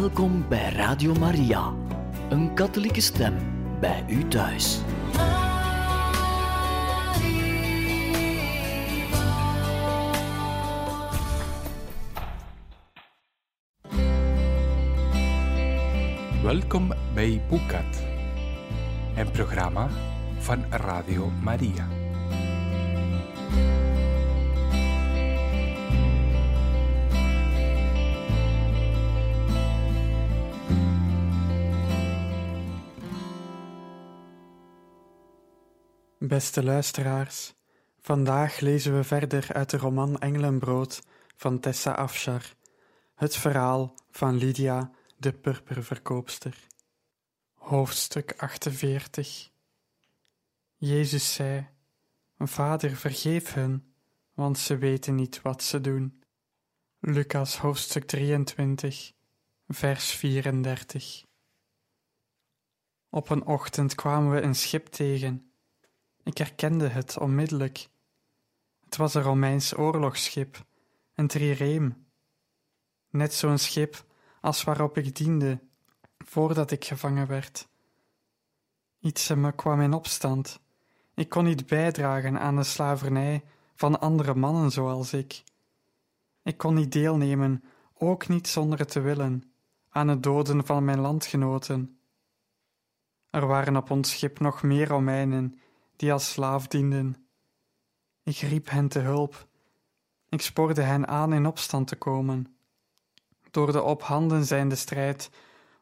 Welkom bij Radio Maria, een katholieke stem bij u thuis. Welkom bij Boekat, een programma van Radio Maria. Beste luisteraars, vandaag lezen we verder uit de roman Engelenbrood van Tessa Afshar, het verhaal van Lydia, de purperverkoopster. Hoofdstuk 48 Jezus zei, Vader, vergeef hun, want ze weten niet wat ze doen. Lucas hoofdstuk 23, vers 34 Op een ochtend kwamen we een schip tegen ik herkende het onmiddellijk. Het was een Romeins oorlogsschip, een trireme. Net zo'n schip als waarop ik diende voordat ik gevangen werd. Iets in me kwam in opstand. Ik kon niet bijdragen aan de slavernij van andere mannen zoals ik. Ik kon niet deelnemen, ook niet zonder het te willen, aan het doden van mijn landgenoten. Er waren op ons schip nog meer Romeinen die als slaaf dienden. Ik riep hen te hulp. Ik spoorde hen aan in opstand te komen. Door de op handen zijnde strijd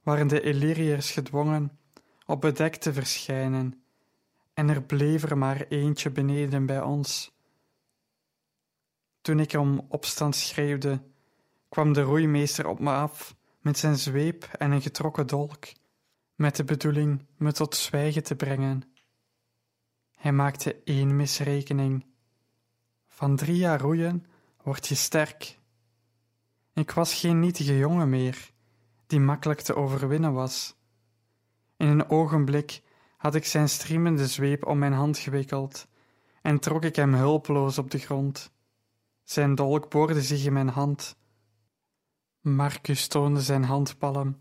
waren de Illyriërs gedwongen op bedek te verschijnen, en er bleef er maar eentje beneden bij ons. Toen ik om opstand schreeuwde, kwam de roeimeester op me af met zijn zweep en een getrokken dolk, met de bedoeling me tot zwijgen te brengen. Hij maakte één misrekening. Van drie jaar roeien word je sterk. Ik was geen nietige jongen meer, die makkelijk te overwinnen was. In een ogenblik had ik zijn striemende zweep om mijn hand gewikkeld en trok ik hem hulpeloos op de grond. Zijn dolk boorde zich in mijn hand. Marcus toonde zijn handpalm.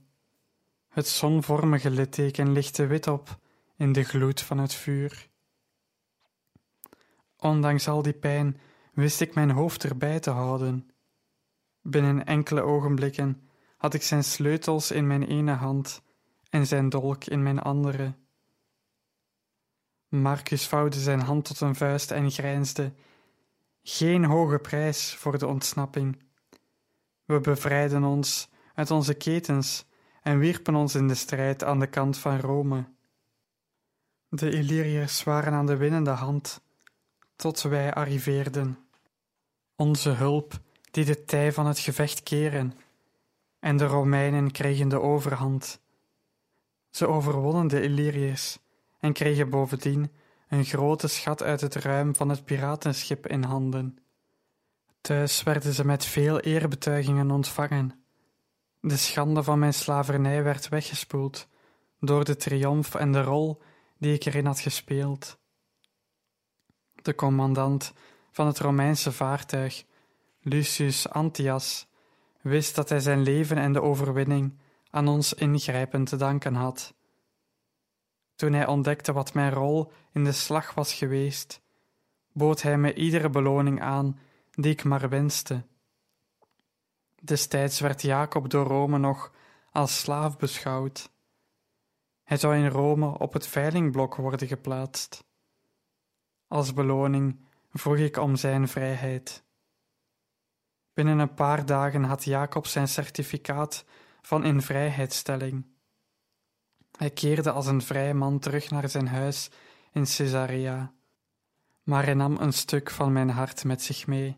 Het zonvormige litteken lichtte wit op in de gloed van het vuur. Ondanks al die pijn wist ik mijn hoofd erbij te houden. Binnen enkele ogenblikken had ik zijn sleutels in mijn ene hand en zijn dolk in mijn andere. Marcus vouwde zijn hand tot een vuist en grijnsde. Geen hoge prijs voor de ontsnapping. We bevrijden ons uit onze ketens en wierpen ons in de strijd aan de kant van Rome. De Illyriërs waren aan de winnende hand tot wij arriveerden. Onze hulp die de tij van het gevecht keren, en de Romeinen kregen de overhand. Ze overwonnen de Illyriërs en kregen bovendien een grote schat uit het ruim van het piratenschip in handen. Thuis werden ze met veel eerbetuigingen ontvangen. De schande van mijn slavernij werd weggespoeld door de triomf en de rol die ik erin had gespeeld de commandant van het Romeinse vaartuig, Lucius Antias, wist dat hij zijn leven en de overwinning aan ons ingrijpen te danken had. Toen hij ontdekte wat mijn rol in de slag was geweest, bood hij me iedere beloning aan die ik maar wenste. Destijds werd Jacob door Rome nog als slaaf beschouwd. Hij zou in Rome op het veilingblok worden geplaatst. Als beloning vroeg ik om zijn vrijheid. Binnen een paar dagen had Jacob zijn certificaat van invrijheidstelling. Hij keerde als een vrij man terug naar zijn huis in Caesarea, maar hij nam een stuk van mijn hart met zich mee.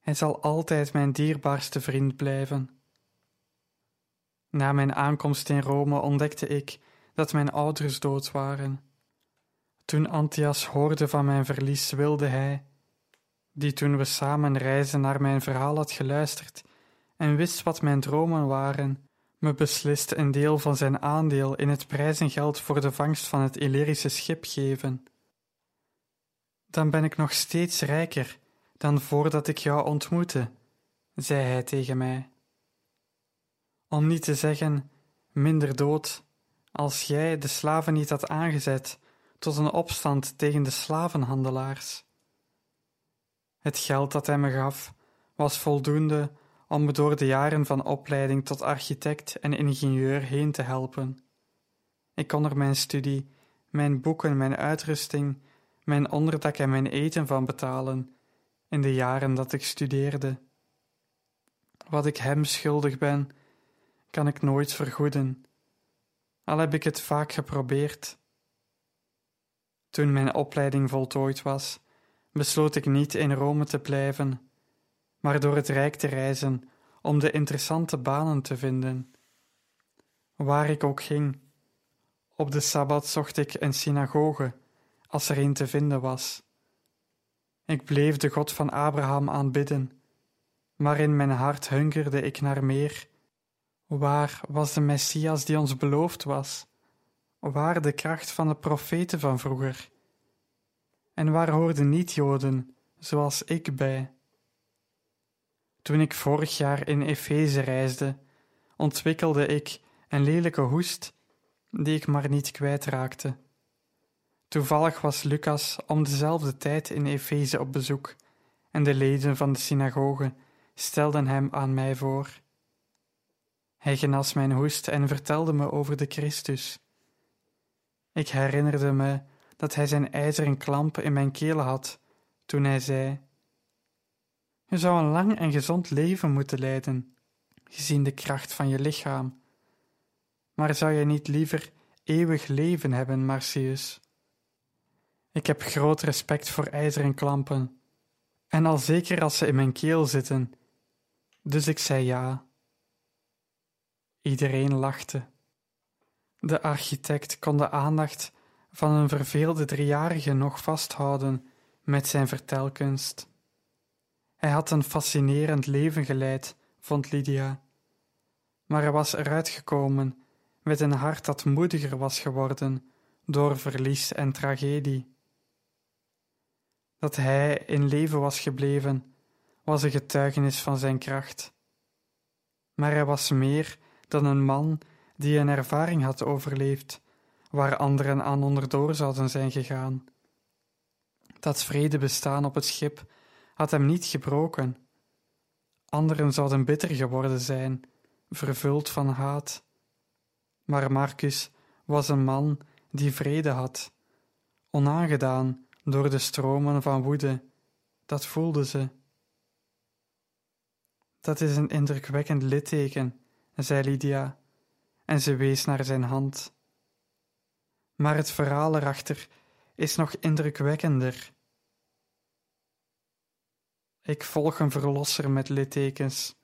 Hij zal altijd mijn dierbaarste vriend blijven. Na mijn aankomst in Rome ontdekte ik dat mijn ouders dood waren. Toen Antias hoorde van mijn verlies, wilde hij, die toen we samen reizen naar mijn verhaal had geluisterd en wist wat mijn dromen waren, me beslist een deel van zijn aandeel in het prijzengeld voor de vangst van het Illyrische schip geven. Dan ben ik nog steeds rijker dan voordat ik jou ontmoette, zei hij tegen mij. om niet te zeggen minder dood, als jij de slaven niet had aangezet tot een opstand tegen de slavenhandelaars. Het geld dat hij me gaf was voldoende om me door de jaren van opleiding tot architect en ingenieur heen te helpen. Ik kon er mijn studie, mijn boeken, mijn uitrusting, mijn onderdak en mijn eten van betalen in de jaren dat ik studeerde. Wat ik hem schuldig ben, kan ik nooit vergoeden, al heb ik het vaak geprobeerd. Toen mijn opleiding voltooid was, besloot ik niet in Rome te blijven, maar door het Rijk te reizen om de interessante banen te vinden. Waar ik ook ging, op de sabbat zocht ik een synagoge, als er een te vinden was. Ik bleef de God van Abraham aanbidden, maar in mijn hart hungerde ik naar meer. Waar was de Messias die ons beloofd was? Waar de kracht van de profeten van vroeger? En waar hoorden niet-Joden, zoals ik, bij? Toen ik vorig jaar in Efeze reisde, ontwikkelde ik een lelijke hoest die ik maar niet kwijtraakte. Toevallig was Lucas om dezelfde tijd in Efeze op bezoek en de leden van de synagoge stelden hem aan mij voor. Hij genas mijn hoest en vertelde me over de Christus. Ik herinnerde me dat hij zijn ijzeren klamp in mijn keel had toen hij zei: Je zou een lang en gezond leven moeten leiden, gezien de kracht van je lichaam. Maar zou je niet liever eeuwig leven hebben, Marcius? Ik heb groot respect voor ijzeren klampen, en al zeker als ze in mijn keel zitten, dus ik zei ja. Iedereen lachte. De architect kon de aandacht van een verveelde driejarige nog vasthouden met zijn vertelkunst. Hij had een fascinerend leven geleid, vond Lydia, maar hij was eruit gekomen met een hart dat moediger was geworden door verlies en tragedie. Dat hij in leven was gebleven, was een getuigenis van zijn kracht. Maar hij was meer dan een man die een ervaring had overleefd, waar anderen aan onderdoor zouden zijn gegaan. Dat vrede bestaan op het schip had hem niet gebroken. Anderen zouden bitter geworden zijn, vervuld van haat. Maar Marcus was een man die vrede had, onaangedaan door de stromen van woede. Dat voelde ze. Dat is een indrukwekkend litteken, zei Lydia, en ze wees naar zijn hand. Maar het verhaal erachter is nog indrukwekkender. Ik volg een verlosser met littekens.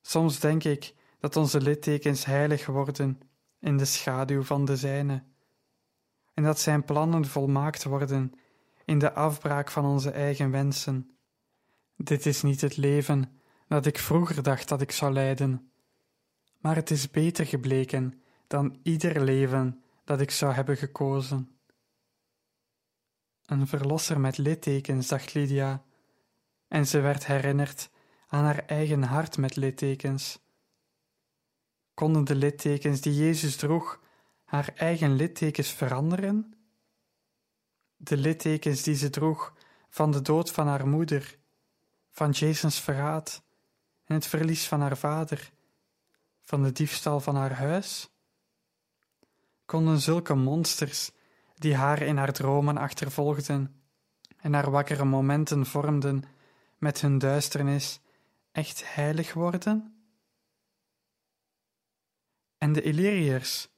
Soms denk ik dat onze littekens heilig worden in de schaduw van de zijne, en dat zijn plannen volmaakt worden in de afbraak van onze eigen wensen. Dit is niet het leven dat ik vroeger dacht dat ik zou leiden, maar het is beter gebleken dan ieder leven dat ik zou hebben gekozen. Een verlosser met littekens, dacht Lydia, en ze werd herinnerd aan haar eigen hart met littekens. Konden de littekens die Jezus droeg haar eigen littekens veranderen? De littekens die ze droeg van de dood van haar moeder, van Jasons verraad en het verlies van haar vader, van de diefstal van haar huis? Konden zulke monsters, die haar in haar dromen achtervolgden en haar wakkere momenten vormden met hun duisternis, echt heilig worden? En de Illyriërs,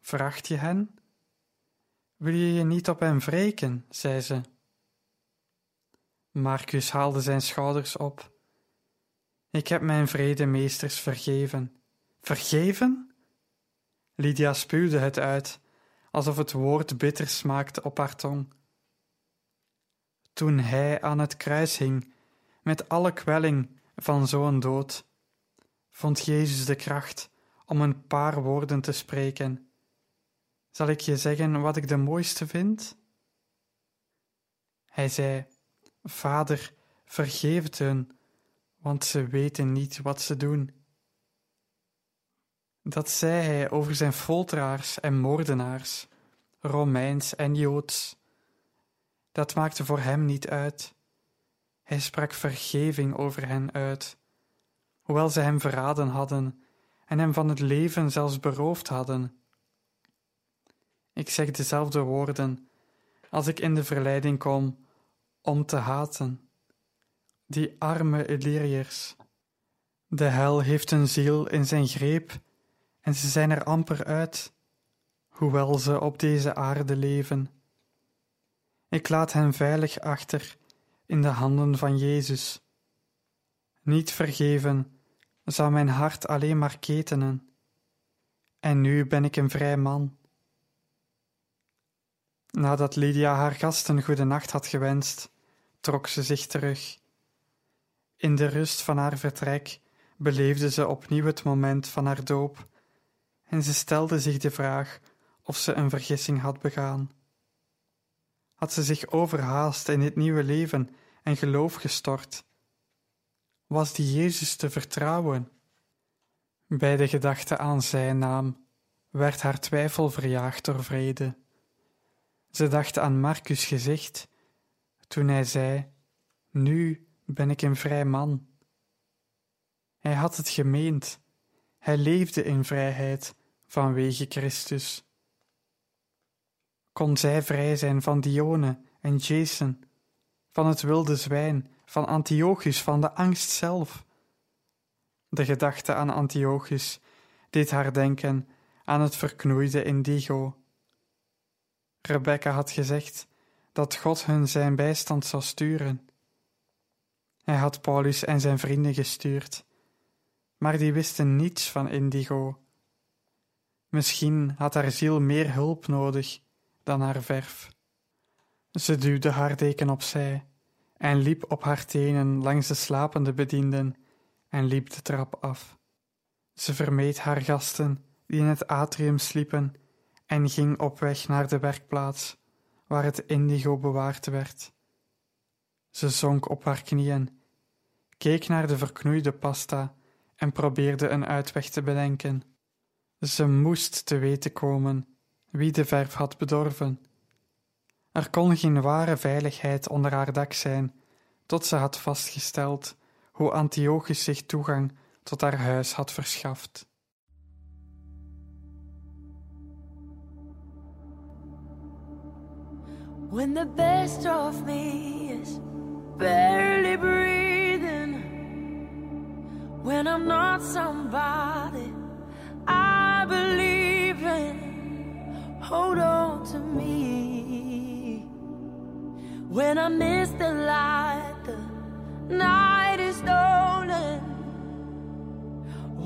vraagt je hen? Wil je je niet op hen wreken? zei ze. Marcus haalde zijn schouders op. Ik heb mijn vredemeesters vergeven. Vergeven? Lydia spuwde het uit, alsof het woord bitter smaakte op haar tong. Toen hij aan het kruis hing, met alle kwelling van zo'n dood, vond Jezus de kracht om een paar woorden te spreken. Zal ik je zeggen wat ik de mooiste vind? Hij zei: Vader, vergeef het hun, want ze weten niet wat ze doen. Dat zei hij over zijn folteraars en moordenaars, Romeins en Joods. Dat maakte voor hem niet uit. Hij sprak vergeving over hen uit, hoewel ze hem verraden hadden en hem van het leven zelfs beroofd hadden. Ik zeg dezelfde woorden als ik in de verleiding kom om te haten. Die arme Illyriërs. De hel heeft een ziel in zijn greep en ze zijn er amper uit, hoewel ze op deze aarde leven. Ik laat hen veilig achter in de handen van Jezus. Niet vergeven zou mijn hart alleen maar ketenen. En nu ben ik een vrij man. Nadat Lydia haar gasten goede nacht had gewenst, trok ze zich terug. In de rust van haar vertrek beleefde ze opnieuw het moment van haar doop, en ze stelde zich de vraag of ze een vergissing had begaan. Had ze zich overhaast in dit nieuwe leven en geloof gestort? Was die Jezus te vertrouwen? Bij de gedachte aan zijn naam werd haar twijfel verjaagd door vrede. Ze dacht aan Marcus' gezicht toen hij zei: Nu ben ik een vrij man. Hij had het gemeend, hij leefde in vrijheid vanwege Christus. Kon zij vrij zijn van Dione en Jason, van het wilde zwijn, van Antiochus, van de angst zelf? De gedachte aan Antiochus deed haar denken aan het verknoeide indigo. Rebecca had gezegd dat God hun zijn bijstand zou sturen. Hij had Paulus en zijn vrienden gestuurd, maar die wisten niets van indigo. Misschien had haar ziel meer hulp nodig dan haar verf. Ze duwde haar deken opzij en liep op haar tenen langs de slapende bedienden en liep de trap af. Ze vermeed haar gasten die in het atrium sliepen en ging op weg naar de werkplaats waar het indigo bewaard werd. Ze zonk op haar knieën, keek naar de verknoeide pasta en probeerde een uitweg te bedenken. Ze moest te weten komen wie de verf had bedorven. Er kon geen ware veiligheid onder haar dak zijn, tot ze had vastgesteld hoe Antiochus zich toegang tot haar huis had verschaft. When the best of me is barely breathing, when I'm not somebody I believe in, hold on to me. When I miss the light, the night is stolen.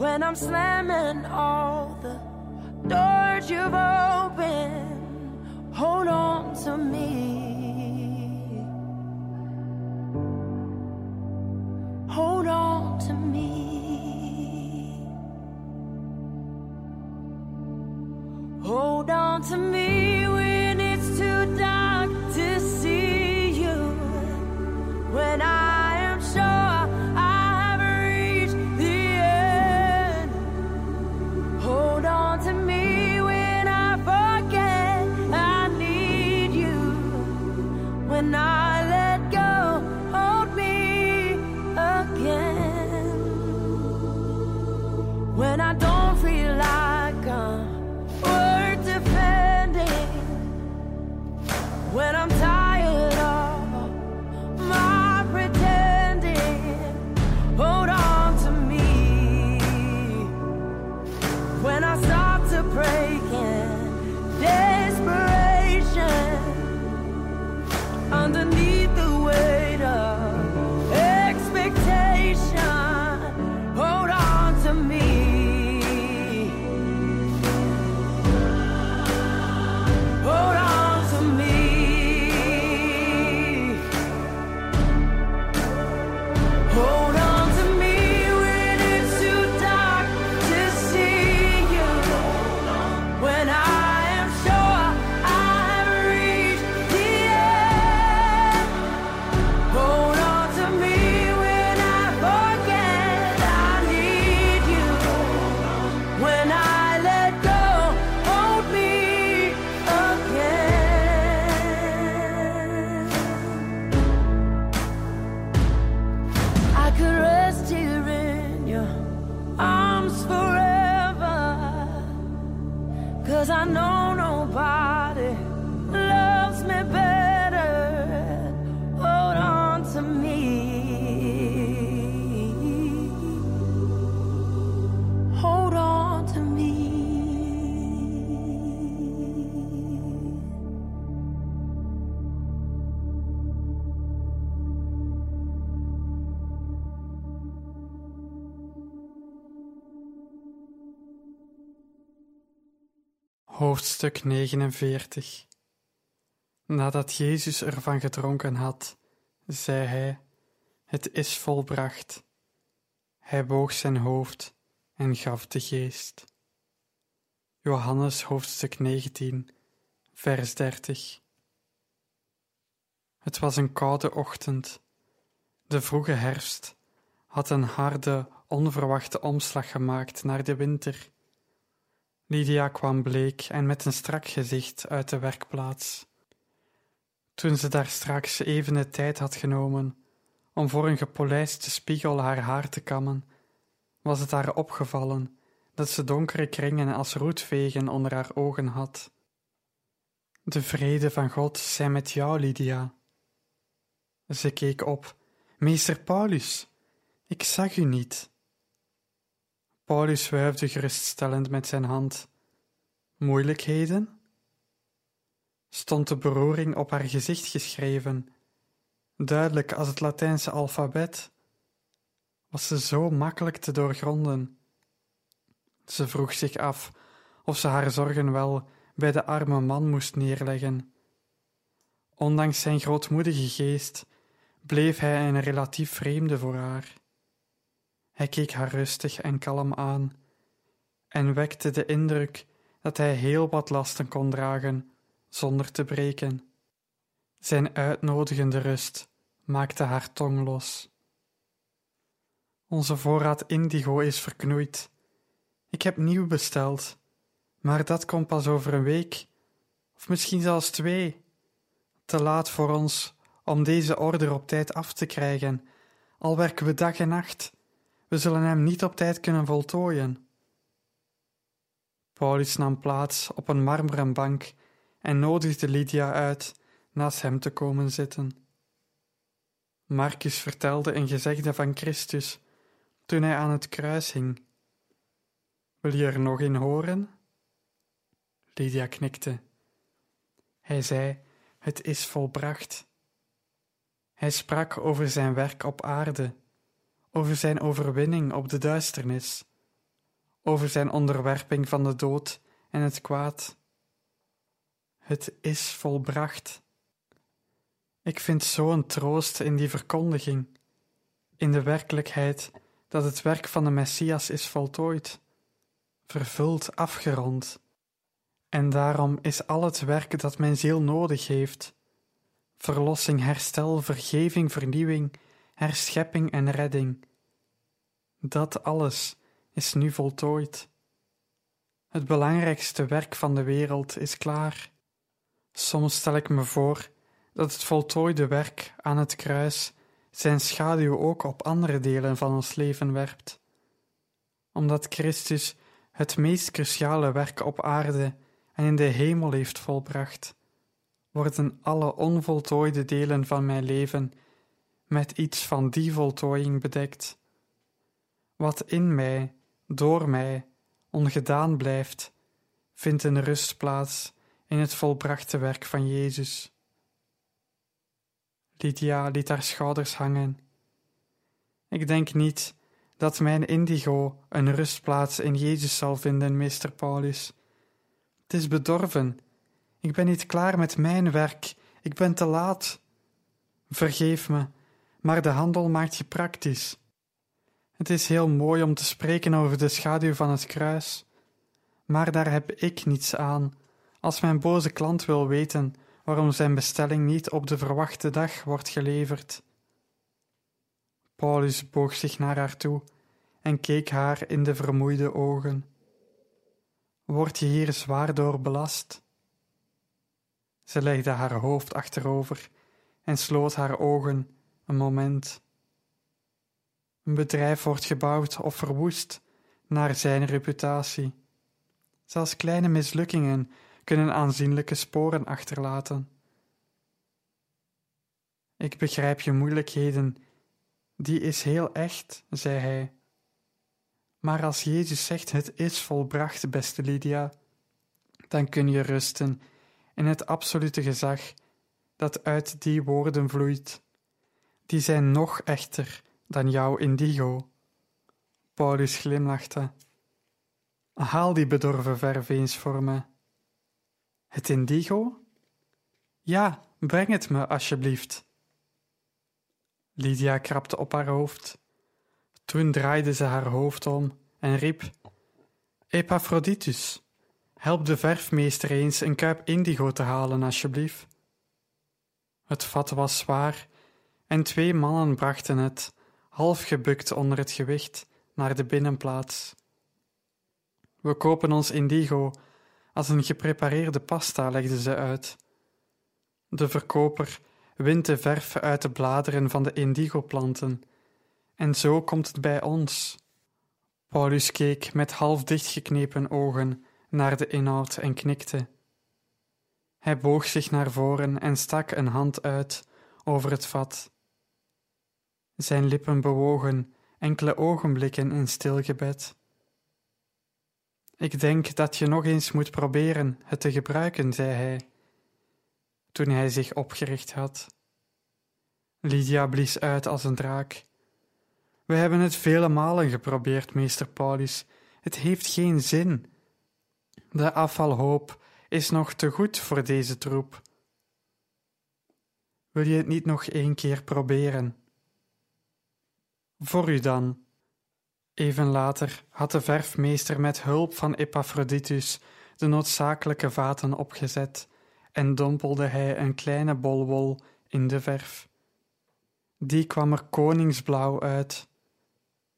When I'm slamming all the doors you've opened hold on to me. To me Hoofdstuk 49 Nadat Jezus ervan gedronken had, zei hij: Het is volbracht. Hij boog zijn hoofd en gaf de geest. Johannes hoofdstuk 19, vers 30 Het was een koude ochtend. De vroege herfst had een harde, onverwachte omslag gemaakt naar de winter. Lydia kwam bleek en met een strak gezicht uit de werkplaats. Toen ze daar straks even de tijd had genomen om voor een gepolijste spiegel haar haar te kammen, was het haar opgevallen dat ze donkere kringen als roetvegen onder haar ogen had. De vrede van God zij met jou, Lydia. Ze keek op. Meester Paulus, ik zag u niet. Paulus wuifde geruststellend met zijn hand. Moeilijkheden? Stond de beroering op haar gezicht geschreven, duidelijk als het Latijnse alfabet? Was ze zo makkelijk te doorgronden? Ze vroeg zich af of ze haar zorgen wel bij de arme man moest neerleggen. Ondanks zijn grootmoedige geest bleef hij een relatief vreemde voor haar. Hij keek haar rustig en kalm aan en wekte de indruk dat hij heel wat lasten kon dragen zonder te breken. Zijn uitnodigende rust maakte haar tong los. Onze voorraad indigo is verknoeid. Ik heb nieuw besteld, maar dat komt pas over een week, of misschien zelfs twee. Te laat voor ons om deze order op tijd af te krijgen, al werken we dag en nacht. We zullen hem niet op tijd kunnen voltooien. Paulus nam plaats op een marmeren bank en nodigde Lydia uit naast hem te komen zitten. Marcus vertelde een gezegde van Christus toen hij aan het kruis hing. Wil je er nog in horen? Lydia knikte. Hij zei: Het is volbracht. Hij sprak over zijn werk op aarde, over zijn overwinning op de duisternis, over zijn onderwerping van de dood en het kwaad. Het is volbracht. Ik vind zo'n troost in die verkondiging, in de werkelijkheid dat het werk van de Messias is voltooid, vervuld, afgerond. En daarom is al het werk dat mijn ziel nodig heeft, verlossing, herstel, vergeving, vernieuwing, herschepping en redding, dat alles is nu voltooid. Het belangrijkste werk van de wereld is klaar. Soms stel ik me voor dat het voltooide werk aan het kruis zijn schaduw ook op andere delen van ons leven werpt. Omdat Christus het meest cruciale werk op aarde en in de hemel heeft volbracht, worden alle onvoltooide delen van mijn leven met iets van die voltooiing bedekt. Wat in mij, door mij, ongedaan blijft, vindt een rustplaats in het volbrachte werk van Jezus. Lydia liet haar schouders hangen. Ik denk niet dat mijn indigo een rustplaats in Jezus zal vinden, meester Paulus. Het is bedorven. Ik ben niet klaar met mijn werk. Ik ben te laat. Vergeef me, maar de handel maakt je praktisch. Het is heel mooi om te spreken over de schaduw van het kruis, maar daar heb ik niets aan als mijn boze klant wil weten waarom zijn bestelling niet op de verwachte dag wordt geleverd. Paulus boog zich naar haar toe en keek haar in de vermoeide ogen. Word je hier zwaar door belast? Ze legde haar hoofd achterover en sloot haar ogen een moment. Een bedrijf wordt gebouwd of verwoest naar zijn reputatie. Zelfs kleine mislukkingen kunnen aanzienlijke sporen achterlaten. Ik begrijp je moeilijkheden, die is heel echt, zei hij. Maar als Jezus zegt het is volbracht, beste Lydia, dan kun je rusten in het absolute gezag dat uit die woorden vloeit. Die zijn nog echter dan jouw indigo. Paulus glimlachte. Haal die bedorven verf eens voor me. Het indigo? Ja, breng het me alsjeblieft. Lydia krabde op haar hoofd. Toen draaide ze haar hoofd om en riep: Epaphroditus, help de verfmeester eens een kuip indigo te halen, alsjeblieft. Het vat was zwaar en twee mannen brachten het, half gebukt onder het gewicht, naar de binnenplaats. We kopen ons indigo als een geprepareerde pasta, legde ze uit. De verkoper wint de verf uit de bladeren van de indigoplanten, en zo komt het bij ons. Paulus keek met half dichtgeknepen ogen naar de inhoud en knikte. Hij boog zich naar voren en stak een hand uit over het vat. Zijn lippen bewogen enkele ogenblikken in stil gebed. Ik denk dat je nog eens moet proberen het te gebruiken, zei hij, toen hij zich opgericht had. Lydia blies uit als een draak. We hebben het vele malen geprobeerd, meester Paulus. Het heeft geen zin. De afvalhoop is nog te goed voor deze troep. Wil je het niet nog één keer proberen? Voor u dan. Even later had de verfmeester met hulp van Epaphroditus de noodzakelijke vaten opgezet en dompelde hij een kleine bol wol in de verf. Die kwam er koningsblauw uit.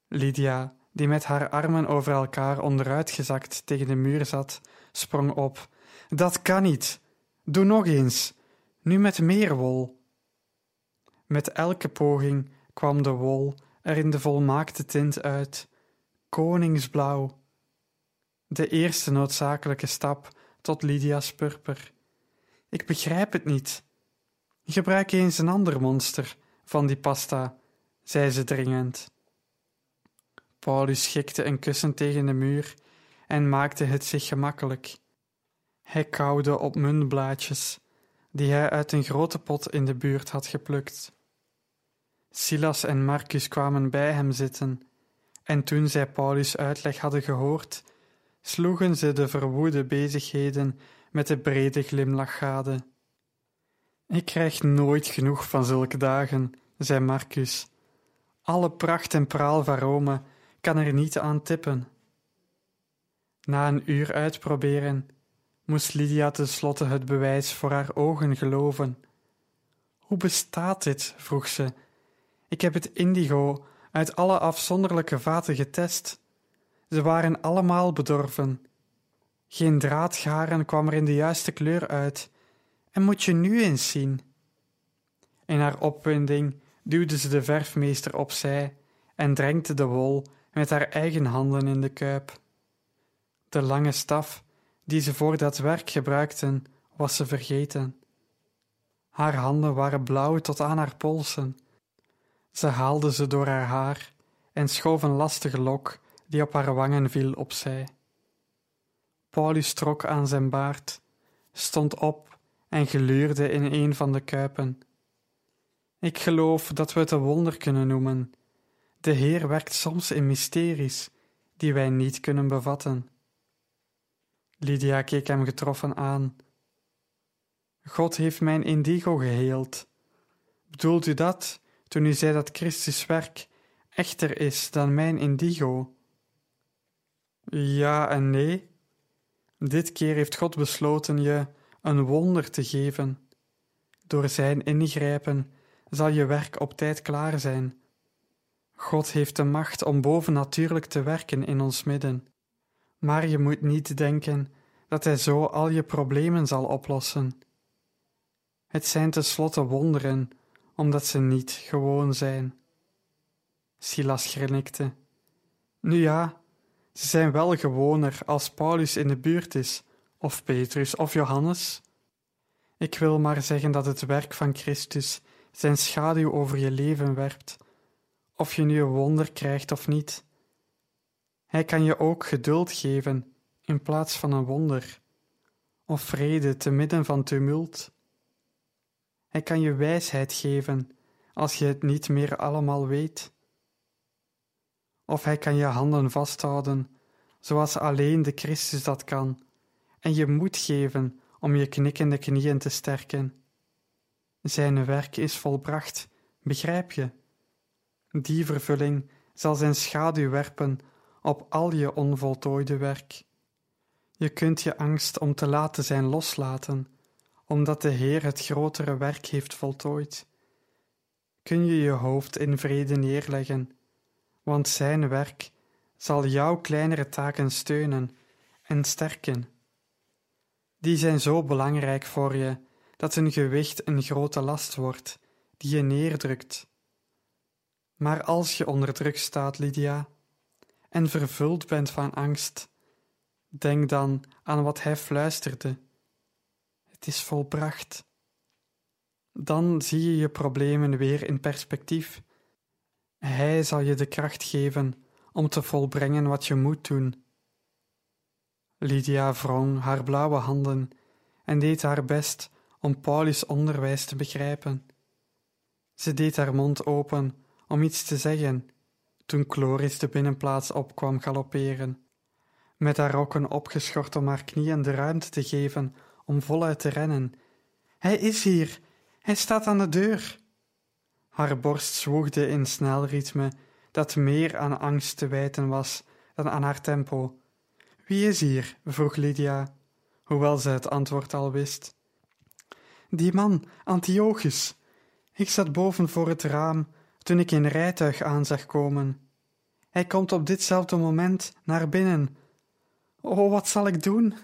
Lydia, die met haar armen over elkaar onderuitgezakt tegen de muur zat, sprong op. Dat kan niet. Doe nog eens. Nu met meer wol. Met elke poging kwam de wol er in de volmaakte tint uit. Koningsblauw. De eerste noodzakelijke stap tot Lydia's purper. Ik begrijp het niet. Gebruik eens een ander monster van die pasta, zei ze dringend. Paulus schikte een kussen tegen de muur en maakte het zich gemakkelijk. Hij kauwde op muntblaadjes, die hij uit een grote pot in de buurt had geplukt. Silas en Marcus kwamen bij hem zitten, en toen zij Paulus' uitleg hadden gehoord, sloegen ze de verwoede bezigheden met de brede glimlach gade. Ik krijg nooit genoeg van zulke dagen, zei Marcus. Alle pracht en praal van Rome kan er niet aan tippen. Na een uur uitproberen moest Lydia tenslotte het bewijs voor haar ogen geloven. Hoe bestaat dit? vroeg ze. Ik heb het indigo uit alle afzonderlijke vaten getest. Ze waren allemaal bedorven. Geen draadgaren kwam er in de juiste kleur uit. En moet je nu eens zien. In haar opwinding duwde ze de verfmeester opzij en drenkte de wol met haar eigen handen in de kuip. De lange staf die ze voor dat werk gebruikten, was ze vergeten. Haar handen waren blauw tot aan haar polsen. Ze haalde ze door haar haar en schoof een lastige lok die op haar wangen viel opzij. Paulus trok aan zijn baard, stond op en geluurde in een van de kuipen. Ik geloof dat we het een wonder kunnen noemen. De Heer werkt soms in mysteries die wij niet kunnen bevatten. Lydia keek hem getroffen aan. God heeft mijn indigo geheeld. Bedoelt u dat toen u zei dat Christus werk echter is dan mijn indigo? Ja en nee. Dit keer heeft God besloten je een wonder te geven. Door zijn ingrijpen zal je werk op tijd klaar zijn. God heeft de macht om bovennatuurlijk te werken in ons midden. Maar je moet niet denken dat Hij zo al je problemen zal oplossen. Het zijn tenslotte wonderen, omdat ze niet gewoon zijn. Silas grinnikte. Nu ja, Ze zijn wel gewoner als Paulus in de buurt is, of Petrus of Johannes. Ik wil maar zeggen dat het werk van Christus zijn schaduw over je leven werpt, of je nu een wonder krijgt of niet. Hij kan je ook geduld geven in plaats van een wonder, of vrede te midden van tumult. Hij kan je wijsheid geven als je het niet meer allemaal weet. Of hij kan je handen vasthouden, zoals alleen de Christus dat kan, en je moed geven om je knikkende knieën te sterken. Zijn werk is volbracht, begrijp je? Die vervulling zal zijn schaduw werpen op al je onvoltooide werk. Je kunt je angst om te laten zijn loslaten, omdat de Heer het grotere werk heeft voltooid. Kun je je hoofd in vrede neerleggen, want Zijn werk zal jouw kleinere taken steunen en sterken. Die zijn zo belangrijk voor je dat hun gewicht een grote last wordt, die je neerdrukt. Maar als je onder druk staat, Lydia, en vervuld bent van angst, denk dan aan wat hij fluisterde. Is volbracht. Dan zie je je problemen weer in perspectief. Hij zal je de kracht geven om te volbrengen wat je moet doen. Lydia wrong haar blauwe handen en deed haar best om Paulus' onderwijs te begrijpen. Ze deed haar mond open om iets te zeggen, toen Chloris de binnenplaats opkwam galopperen, met haar rokken opgeschort om haar knieën de ruimte te geven om voluit te rennen. Hij is hier, hij staat aan de deur. Haar borst zwoegde in snel ritme dat meer aan angst te wijten was dan aan haar tempo. Wie is hier? vroeg Lydia, hoewel ze het antwoord al wist. Die man, Antiochus. Ik zat boven voor het raam toen ik een rijtuig aan zag komen. Hij komt op ditzelfde moment naar binnen. Oh, wat zal ik doen?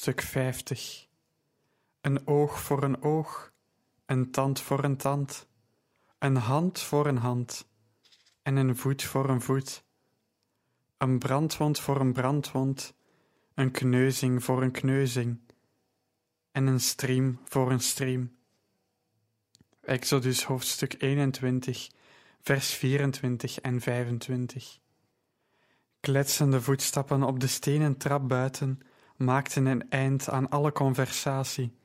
Hoofdstuk 50 Een oog voor een oog, een tand voor een tand, een hand voor een hand en een voet voor een voet. Een brandwond voor een brandwond, een kneuzing voor een kneuzing en een striem voor een striem. Exodus hoofdstuk 21, vers 24 en 25. Kletsende voetstappen op de stenen trap buiten maakten een eind aan alle conversatie.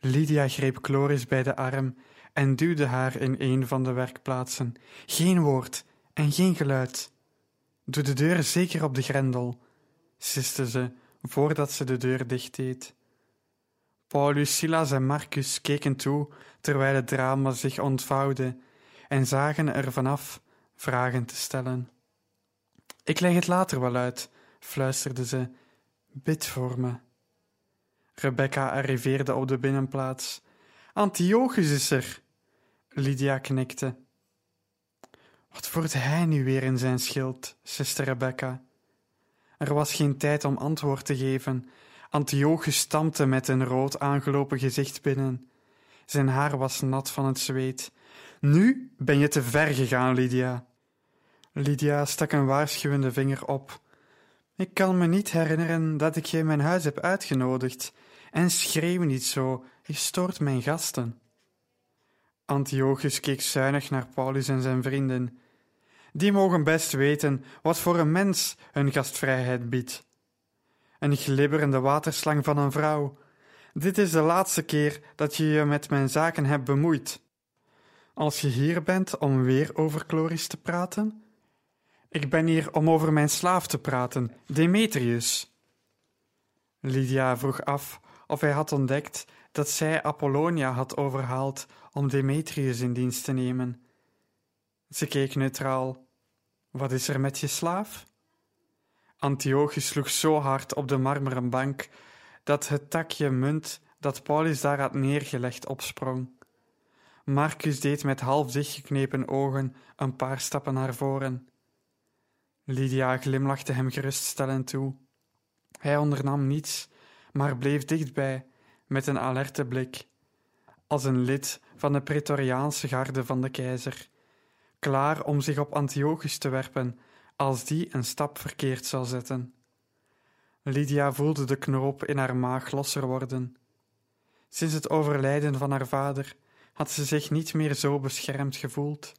Lydia greep Chloris bij de arm en duwde haar in een van de werkplaatsen. Geen woord en geen geluid. Doe de deur zeker op de grendel, siste ze voordat ze de deur dichtdeed. Paulus, Silas en Marcus keken toe terwijl het drama zich ontvouwde en zagen er vanaf vragen te stellen. Ik leg het later wel uit, fluisterde ze. Bid voor me. Rebecca arriveerde op de binnenplaats. Antiochus is er. Lydia knikte. Wat voert hij nu weer in zijn schild, zuster Rebecca? Er was geen tijd om antwoord te geven. Antiochus stampte met een rood aangelopen gezicht binnen. Zijn haar was nat van het zweet. Nu ben je te ver gegaan, Lydia. Lydia stak een waarschuwende vinger op. Ik kan me niet herinneren dat ik je in mijn huis heb uitgenodigd. En schreeuw niet zo, je stoort mijn gasten. Antiochus keek zuinig naar Paulus en zijn vrienden. Die mogen best weten wat voor een mens hun gastvrijheid biedt. Een glibberende waterslang van een vrouw. Dit is de laatste keer dat je je met mijn zaken hebt bemoeid. Als je hier bent om weer over Chloris te praten? Ik ben hier om over mijn slaaf te praten, Demetrius. Lydia vroeg af of hij had ontdekt dat zij Apollonia had overhaald om Demetrius in dienst te nemen. Ze keek neutraal. Wat is er met je slaaf? Antiochus sloeg zo hard op de marmeren bank dat het takje munt dat Paulus daar had neergelegd opsprong. Marcus deed met half dichtgeknepen ogen een paar stappen naar voren. Lydia glimlachte hem geruststellend toe. Hij ondernam niets, maar bleef dichtbij, met een alerte blik, als een lid van de Praetoriaanse garde van de keizer, klaar om zich op Antiochus te werpen als die een stap verkeerd zou zetten. Lydia voelde de knoop in haar maag losser worden. Sinds het overlijden van haar vader had ze zich niet meer zo beschermd gevoeld.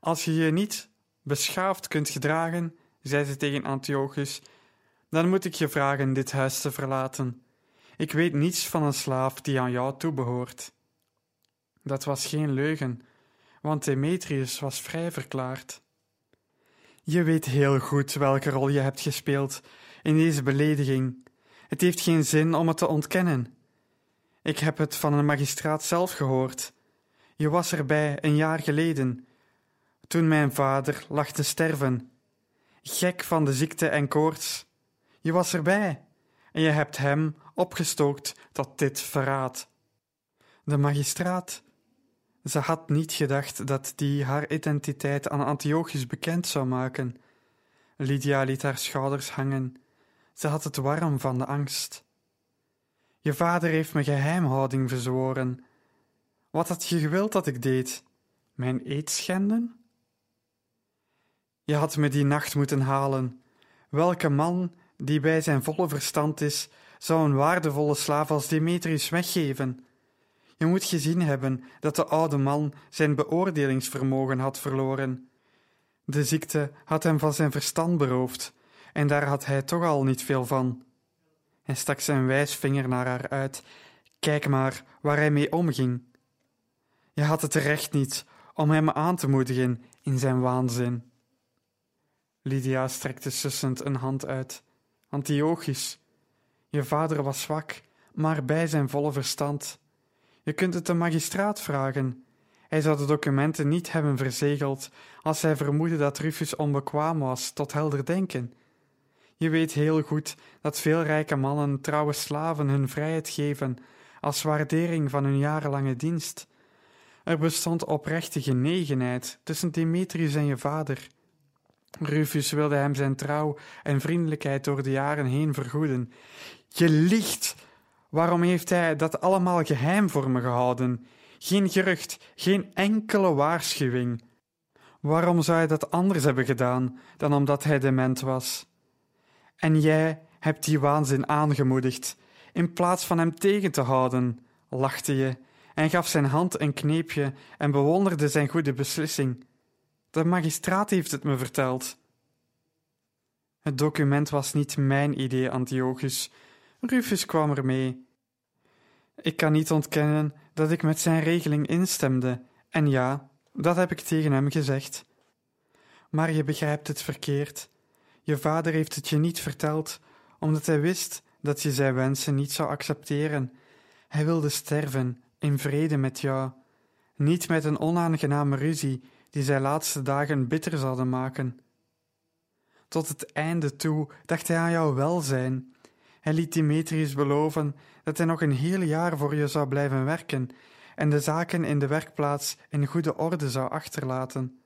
Als je je niet beschaafd kunt gedragen, zei ze tegen Antiochus, dan moet ik je vragen dit huis te verlaten. Ik weet niets van een slaaf die aan jou toebehoort. Dat was geen leugen, want Demetrius was vrij verklaard. Je weet heel goed welke rol je hebt gespeeld in deze belediging. Het heeft geen zin om het te ontkennen. Ik heb het van een magistraat zelf gehoord. Je was erbij een jaar geleden, toen mijn vader lag te sterven, gek van de ziekte en koorts. Je was erbij en je hebt hem opgestookt tot dit verraad. De magistraat. Ze had niet gedacht dat die haar identiteit aan Antiochus bekend zou maken. Lydia liet haar schouders hangen. Ze had het warm van de angst. Je vader heeft me geheimhouding verzworen. Wat had je gewild dat ik deed? Mijn eed schenden? Je had me die nacht moeten halen. Welke man die bij zijn volle verstand is, zou een waardevolle slaaf als Demetrius weggeven? Je moet gezien hebben dat de oude man zijn beoordelingsvermogen had verloren. De ziekte had hem van zijn verstand beroofd, en daar had hij toch al niet veel van. Hij stak zijn wijsvinger naar haar uit. Kijk maar waar hij mee omging. Je had het recht niet om hem aan te moedigen in zijn waanzin. Lydia strekte sussend een hand uit. Antiochus, je vader was zwak, maar bij zijn volle verstand. Je kunt het de magistraat vragen. Hij zou de documenten niet hebben verzegeld als hij vermoedde dat Rufus onbekwaam was tot helder denken. Je weet heel goed dat veel rijke mannen trouwe slaven hun vrijheid geven als waardering van hun jarenlange dienst. Er bestond oprechte genegenheid tussen Demetrius en je vader. Rufus wilde hem zijn trouw en vriendelijkheid door de jaren heen vergoeden. Je liegt! Waarom heeft hij dat allemaal geheim voor me gehouden? Geen gerucht, geen enkele waarschuwing. Waarom zou hij dat anders hebben gedaan dan omdat hij dement was? En jij hebt die waanzin aangemoedigd, in plaats van hem tegen te houden, lachte je en gaf zijn hand een kneepje en bewonderde zijn goede beslissing. De magistraat heeft het me verteld. Het document was niet mijn idee, Antiochus. Rufus kwam ermee. Ik kan niet ontkennen dat ik met zijn regeling instemde, en ja, dat heb ik tegen hem gezegd. Maar je begrijpt het verkeerd. Je vader heeft het je niet verteld, omdat hij wist dat je zijn wensen niet zou accepteren. Hij wilde sterven in vrede met jou, niet met een onaangename ruzie die zijn laatste dagen bitter zouden maken. Tot het einde toe dacht hij aan jouw welzijn. Hij liet Demetrius beloven dat hij nog een heel jaar voor je zou blijven werken en de zaken in de werkplaats in goede orde zou achterlaten.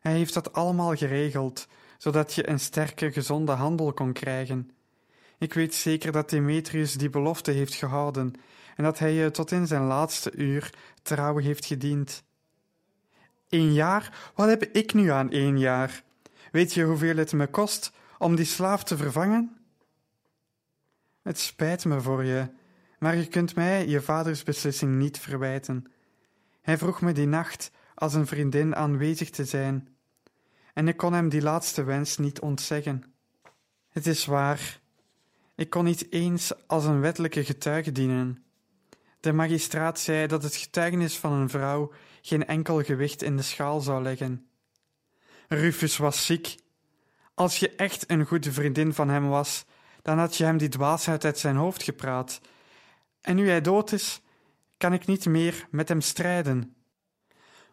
Hij heeft dat allemaal geregeld, zodat je een sterke, gezonde handel kon krijgen. Ik weet zeker dat Demetrius die belofte heeft gehouden en dat hij je tot in zijn laatste uur trouw heeft gediend. Eén jaar? Wat heb ik nu aan één jaar? Weet je hoeveel het me kost om die slaaf te vervangen? Het spijt me voor je, maar je kunt mij je vaders beslissing niet verwijten. Hij vroeg me die nacht als een vriendin aanwezig te zijn, en ik kon hem die laatste wens niet ontzeggen. Het is waar, ik kon niet eens als een wettelijke getuige dienen. De magistraat zei dat het getuigenis van een vrouw geen enkel gewicht in de schaal zou leggen. Rufus was ziek. Als je echt een goede vriendin van hem was, dan had je hem die dwaasheid uit zijn hoofd gepraat. En nu hij dood is, kan ik niet meer met hem strijden.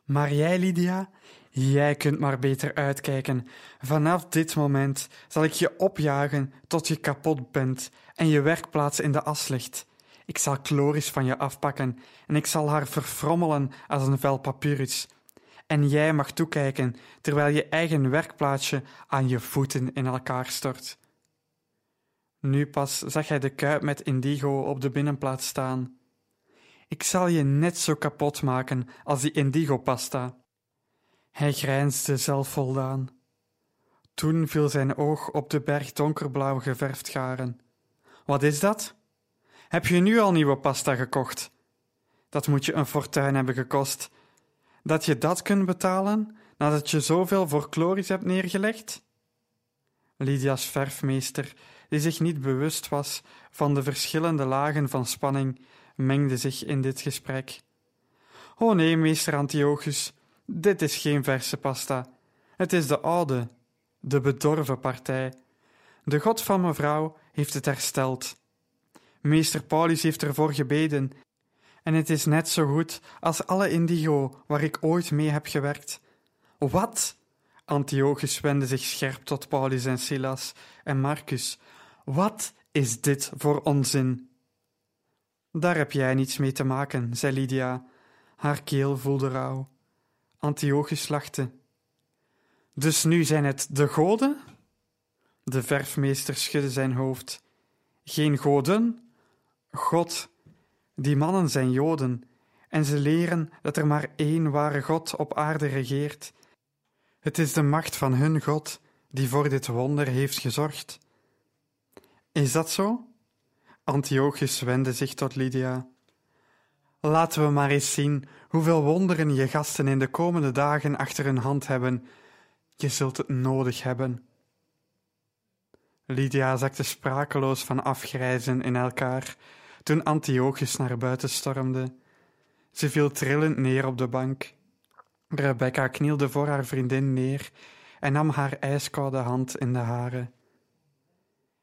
Maar jij, Lydia, jij kunt maar beter uitkijken. Vanaf dit moment zal ik je opjagen tot je kapot bent en je werkplaats in de as ligt. Ik zal Chloris van je afpakken en ik zal haar verfrommelen als een vel papyrus. En jij mag toekijken terwijl je eigen werkplaatsje aan je voeten in elkaar stort. Nu pas zag hij de kuip met indigo op de binnenplaats staan. Ik zal je net zo kapot maken als die indigo-pasta. Hij grijnsde zelfvoldaan. Toen viel zijn oog op de berg donkerblauw geverfd garen. Wat is dat? Heb je nu al nieuwe pasta gekocht? Dat moet je een fortuin hebben gekost. Dat je dat kunt betalen nadat je zoveel voor Chloris hebt neergelegd? Lydia's verfmeester, die zich niet bewust was van de verschillende lagen van spanning, mengde zich in dit gesprek. O nee, meester Antiochus, dit is geen verse pasta. Het is de oude, de bedorven partij. De God van mevrouw heeft het hersteld. Meester Paulus heeft ervoor gebeden. En het is net zo goed als alle indigo waar ik ooit mee heb gewerkt. Wat? Antiochus wendde zich scherp tot Paulus en Silas en Marcus. Wat is dit voor onzin? Daar heb jij niets mee te maken, zei Lydia. Haar keel voelde rauw. Antiochus lachte. Dus nu zijn het de goden? De verfmeester schudde zijn hoofd. Geen goden? God. Die mannen zijn Joden en ze leren dat er maar één ware God op aarde regeert. Het is de macht van hun God die voor dit wonder heeft gezorgd. Is dat zo? Antiochus wendde zich tot Lydia. Laten we maar eens zien hoeveel wonderen je gasten in de komende dagen achter hun hand hebben. Je zult het nodig hebben. Lydia zakte sprakeloos van afgrijzen in elkaar toen Antiochus naar buiten stormde. Ze viel trillend neer op de bank. Rebecca knielde voor haar vriendin neer en nam haar ijskoude hand in de hare.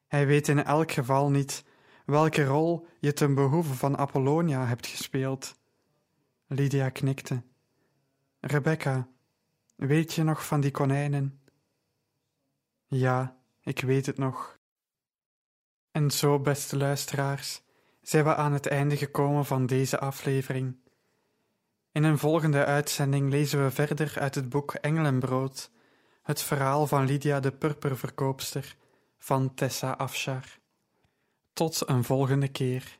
Hij weet in elk geval niet welke rol je ten behoeve van Apollonia hebt gespeeld. Lydia knikte. Rebecca, weet je nog van die konijnen? Ja, ik weet het nog. En zo, beste luisteraars, zijn we aan het einde gekomen van deze aflevering. In een volgende uitzending lezen we verder uit het boek Engelenbrood, Het verhaal van Lydia de purperverkoopster van Tessa Afshar. Tot een volgende keer.